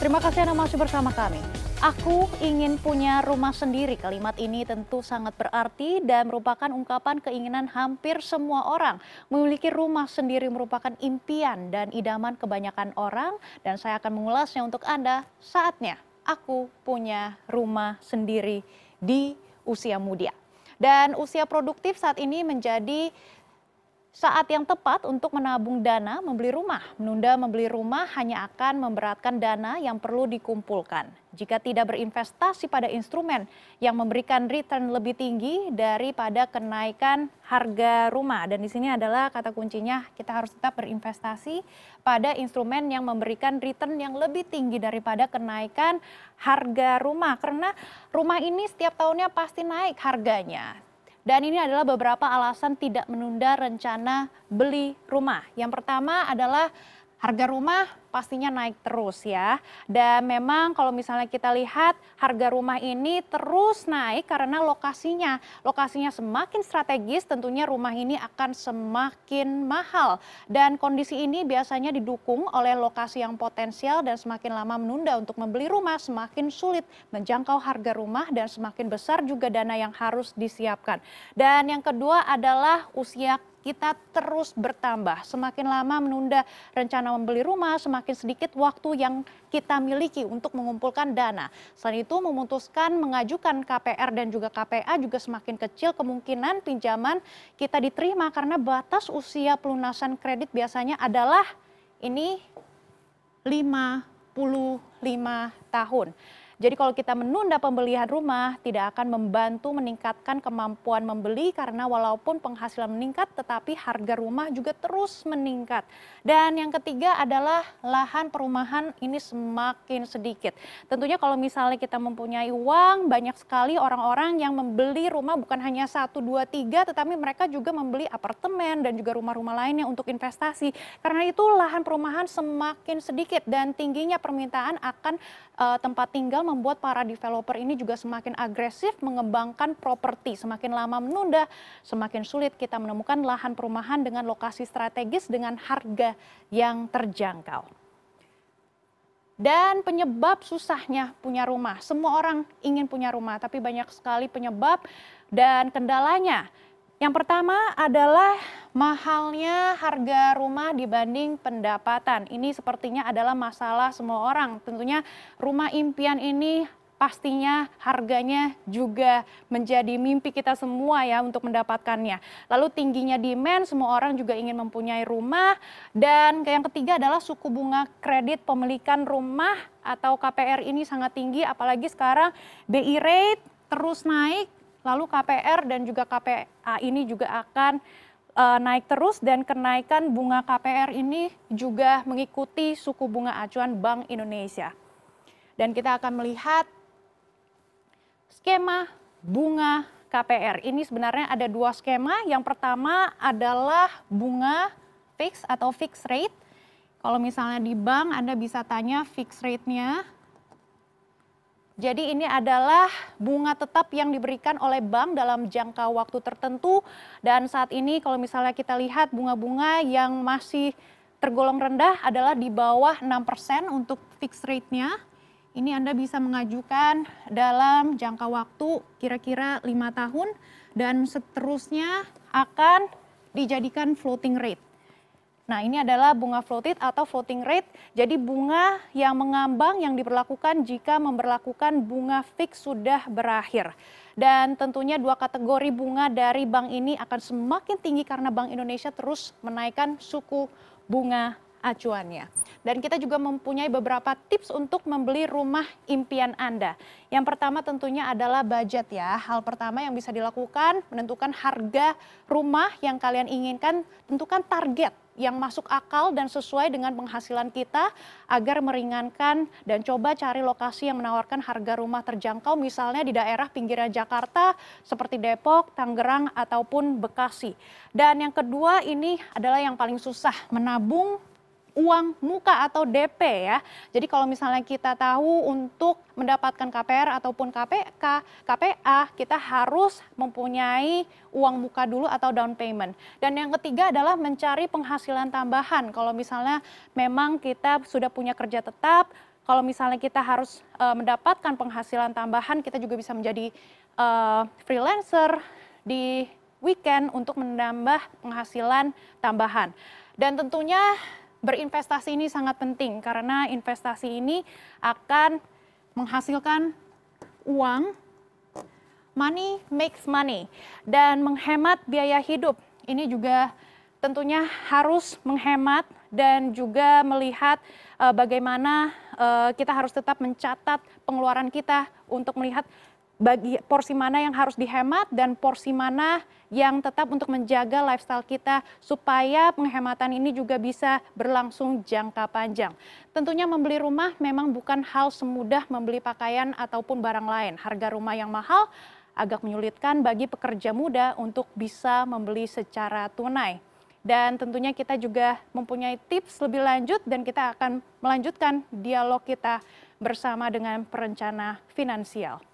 Terima kasih Anda masih bersama kami. Aku ingin punya rumah sendiri. Kalimat ini tentu sangat berarti dan merupakan ungkapan keinginan hampir semua orang. Memiliki rumah sendiri merupakan impian dan idaman kebanyakan orang dan saya akan mengulasnya untuk Anda. Saatnya aku punya rumah sendiri di usia muda. Dan usia produktif saat ini menjadi saat yang tepat untuk menabung dana membeli rumah. Menunda membeli rumah hanya akan memberatkan dana yang perlu dikumpulkan. Jika tidak berinvestasi pada instrumen yang memberikan return lebih tinggi daripada kenaikan harga rumah. Dan di sini adalah kata kuncinya kita harus tetap berinvestasi pada instrumen yang memberikan return yang lebih tinggi daripada kenaikan harga rumah. Karena rumah ini setiap tahunnya pasti naik harganya dan ini adalah beberapa alasan tidak menunda rencana beli rumah. Yang pertama adalah harga rumah pastinya naik terus ya. Dan memang kalau misalnya kita lihat harga rumah ini terus naik karena lokasinya. Lokasinya semakin strategis tentunya rumah ini akan semakin mahal. Dan kondisi ini biasanya didukung oleh lokasi yang potensial dan semakin lama menunda untuk membeli rumah semakin sulit menjangkau harga rumah dan semakin besar juga dana yang harus disiapkan. Dan yang kedua adalah usia kita terus bertambah. Semakin lama menunda rencana membeli rumah, semakin sedikit waktu yang kita miliki untuk mengumpulkan dana. Selain itu, memutuskan mengajukan KPR dan juga KPA juga semakin kecil kemungkinan pinjaman kita diterima karena batas usia pelunasan kredit biasanya adalah ini 55 tahun. Jadi kalau kita menunda pembelian rumah tidak akan membantu meningkatkan kemampuan membeli karena walaupun penghasilan meningkat tetapi harga rumah juga terus meningkat. Dan yang ketiga adalah lahan perumahan ini semakin sedikit. Tentunya kalau misalnya kita mempunyai uang banyak sekali orang-orang yang membeli rumah bukan hanya satu dua tiga tetapi mereka juga membeli apartemen dan juga rumah-rumah lainnya untuk investasi. Karena itu lahan perumahan semakin sedikit dan tingginya permintaan akan uh, tempat tinggal membuat para developer ini juga semakin agresif mengembangkan properti. Semakin lama menunda, semakin sulit kita menemukan lahan perumahan dengan lokasi strategis dengan harga yang terjangkau. Dan penyebab susahnya punya rumah. Semua orang ingin punya rumah, tapi banyak sekali penyebab dan kendalanya. Yang pertama adalah mahalnya harga rumah dibanding pendapatan. Ini sepertinya adalah masalah semua orang. Tentunya rumah impian ini pastinya harganya juga menjadi mimpi kita semua ya untuk mendapatkannya. Lalu tingginya demand, semua orang juga ingin mempunyai rumah. Dan yang ketiga adalah suku bunga kredit pemilikan rumah atau KPR ini sangat tinggi, apalagi sekarang BI rate terus naik lalu KPR dan juga KPA ini juga akan uh, naik terus dan kenaikan bunga KPR ini juga mengikuti suku bunga acuan Bank Indonesia. Dan kita akan melihat skema bunga KPR. Ini sebenarnya ada dua skema. Yang pertama adalah bunga fix atau fixed rate. Kalau misalnya di bank Anda bisa tanya fixed rate-nya jadi ini adalah bunga tetap yang diberikan oleh bank dalam jangka waktu tertentu dan saat ini kalau misalnya kita lihat bunga-bunga yang masih tergolong rendah adalah di bawah 6% untuk fixed rate-nya. Ini Anda bisa mengajukan dalam jangka waktu kira-kira lima tahun dan seterusnya akan dijadikan floating rate. Nah, ini adalah bunga floated atau floating rate. Jadi bunga yang mengambang yang diberlakukan jika memperlakukan bunga fix sudah berakhir. Dan tentunya dua kategori bunga dari bank ini akan semakin tinggi karena Bank Indonesia terus menaikkan suku bunga acuannya. Dan kita juga mempunyai beberapa tips untuk membeli rumah impian Anda. Yang pertama tentunya adalah budget ya. Hal pertama yang bisa dilakukan menentukan harga rumah yang kalian inginkan, tentukan target yang masuk akal dan sesuai dengan penghasilan kita agar meringankan dan coba cari lokasi yang menawarkan harga rumah terjangkau misalnya di daerah pinggiran Jakarta seperti Depok, Tangerang ataupun Bekasi. Dan yang kedua ini adalah yang paling susah menabung uang muka atau DP ya. Jadi kalau misalnya kita tahu untuk mendapatkan KPR ataupun KPK, KPA, kita harus mempunyai uang muka dulu atau down payment. Dan yang ketiga adalah mencari penghasilan tambahan. Kalau misalnya memang kita sudah punya kerja tetap, kalau misalnya kita harus uh, mendapatkan penghasilan tambahan, kita juga bisa menjadi uh, freelancer di weekend untuk menambah penghasilan tambahan. Dan tentunya berinvestasi ini sangat penting karena investasi ini akan menghasilkan uang, money makes money, dan menghemat biaya hidup. Ini juga tentunya harus menghemat dan juga melihat uh, bagaimana uh, kita harus tetap mencatat pengeluaran kita untuk melihat bagi porsi mana yang harus dihemat dan porsi mana yang tetap untuk menjaga lifestyle kita supaya penghematan ini juga bisa berlangsung jangka panjang. Tentunya membeli rumah memang bukan hal semudah membeli pakaian ataupun barang lain. Harga rumah yang mahal agak menyulitkan bagi pekerja muda untuk bisa membeli secara tunai. Dan tentunya kita juga mempunyai tips lebih lanjut dan kita akan melanjutkan dialog kita bersama dengan perencana finansial.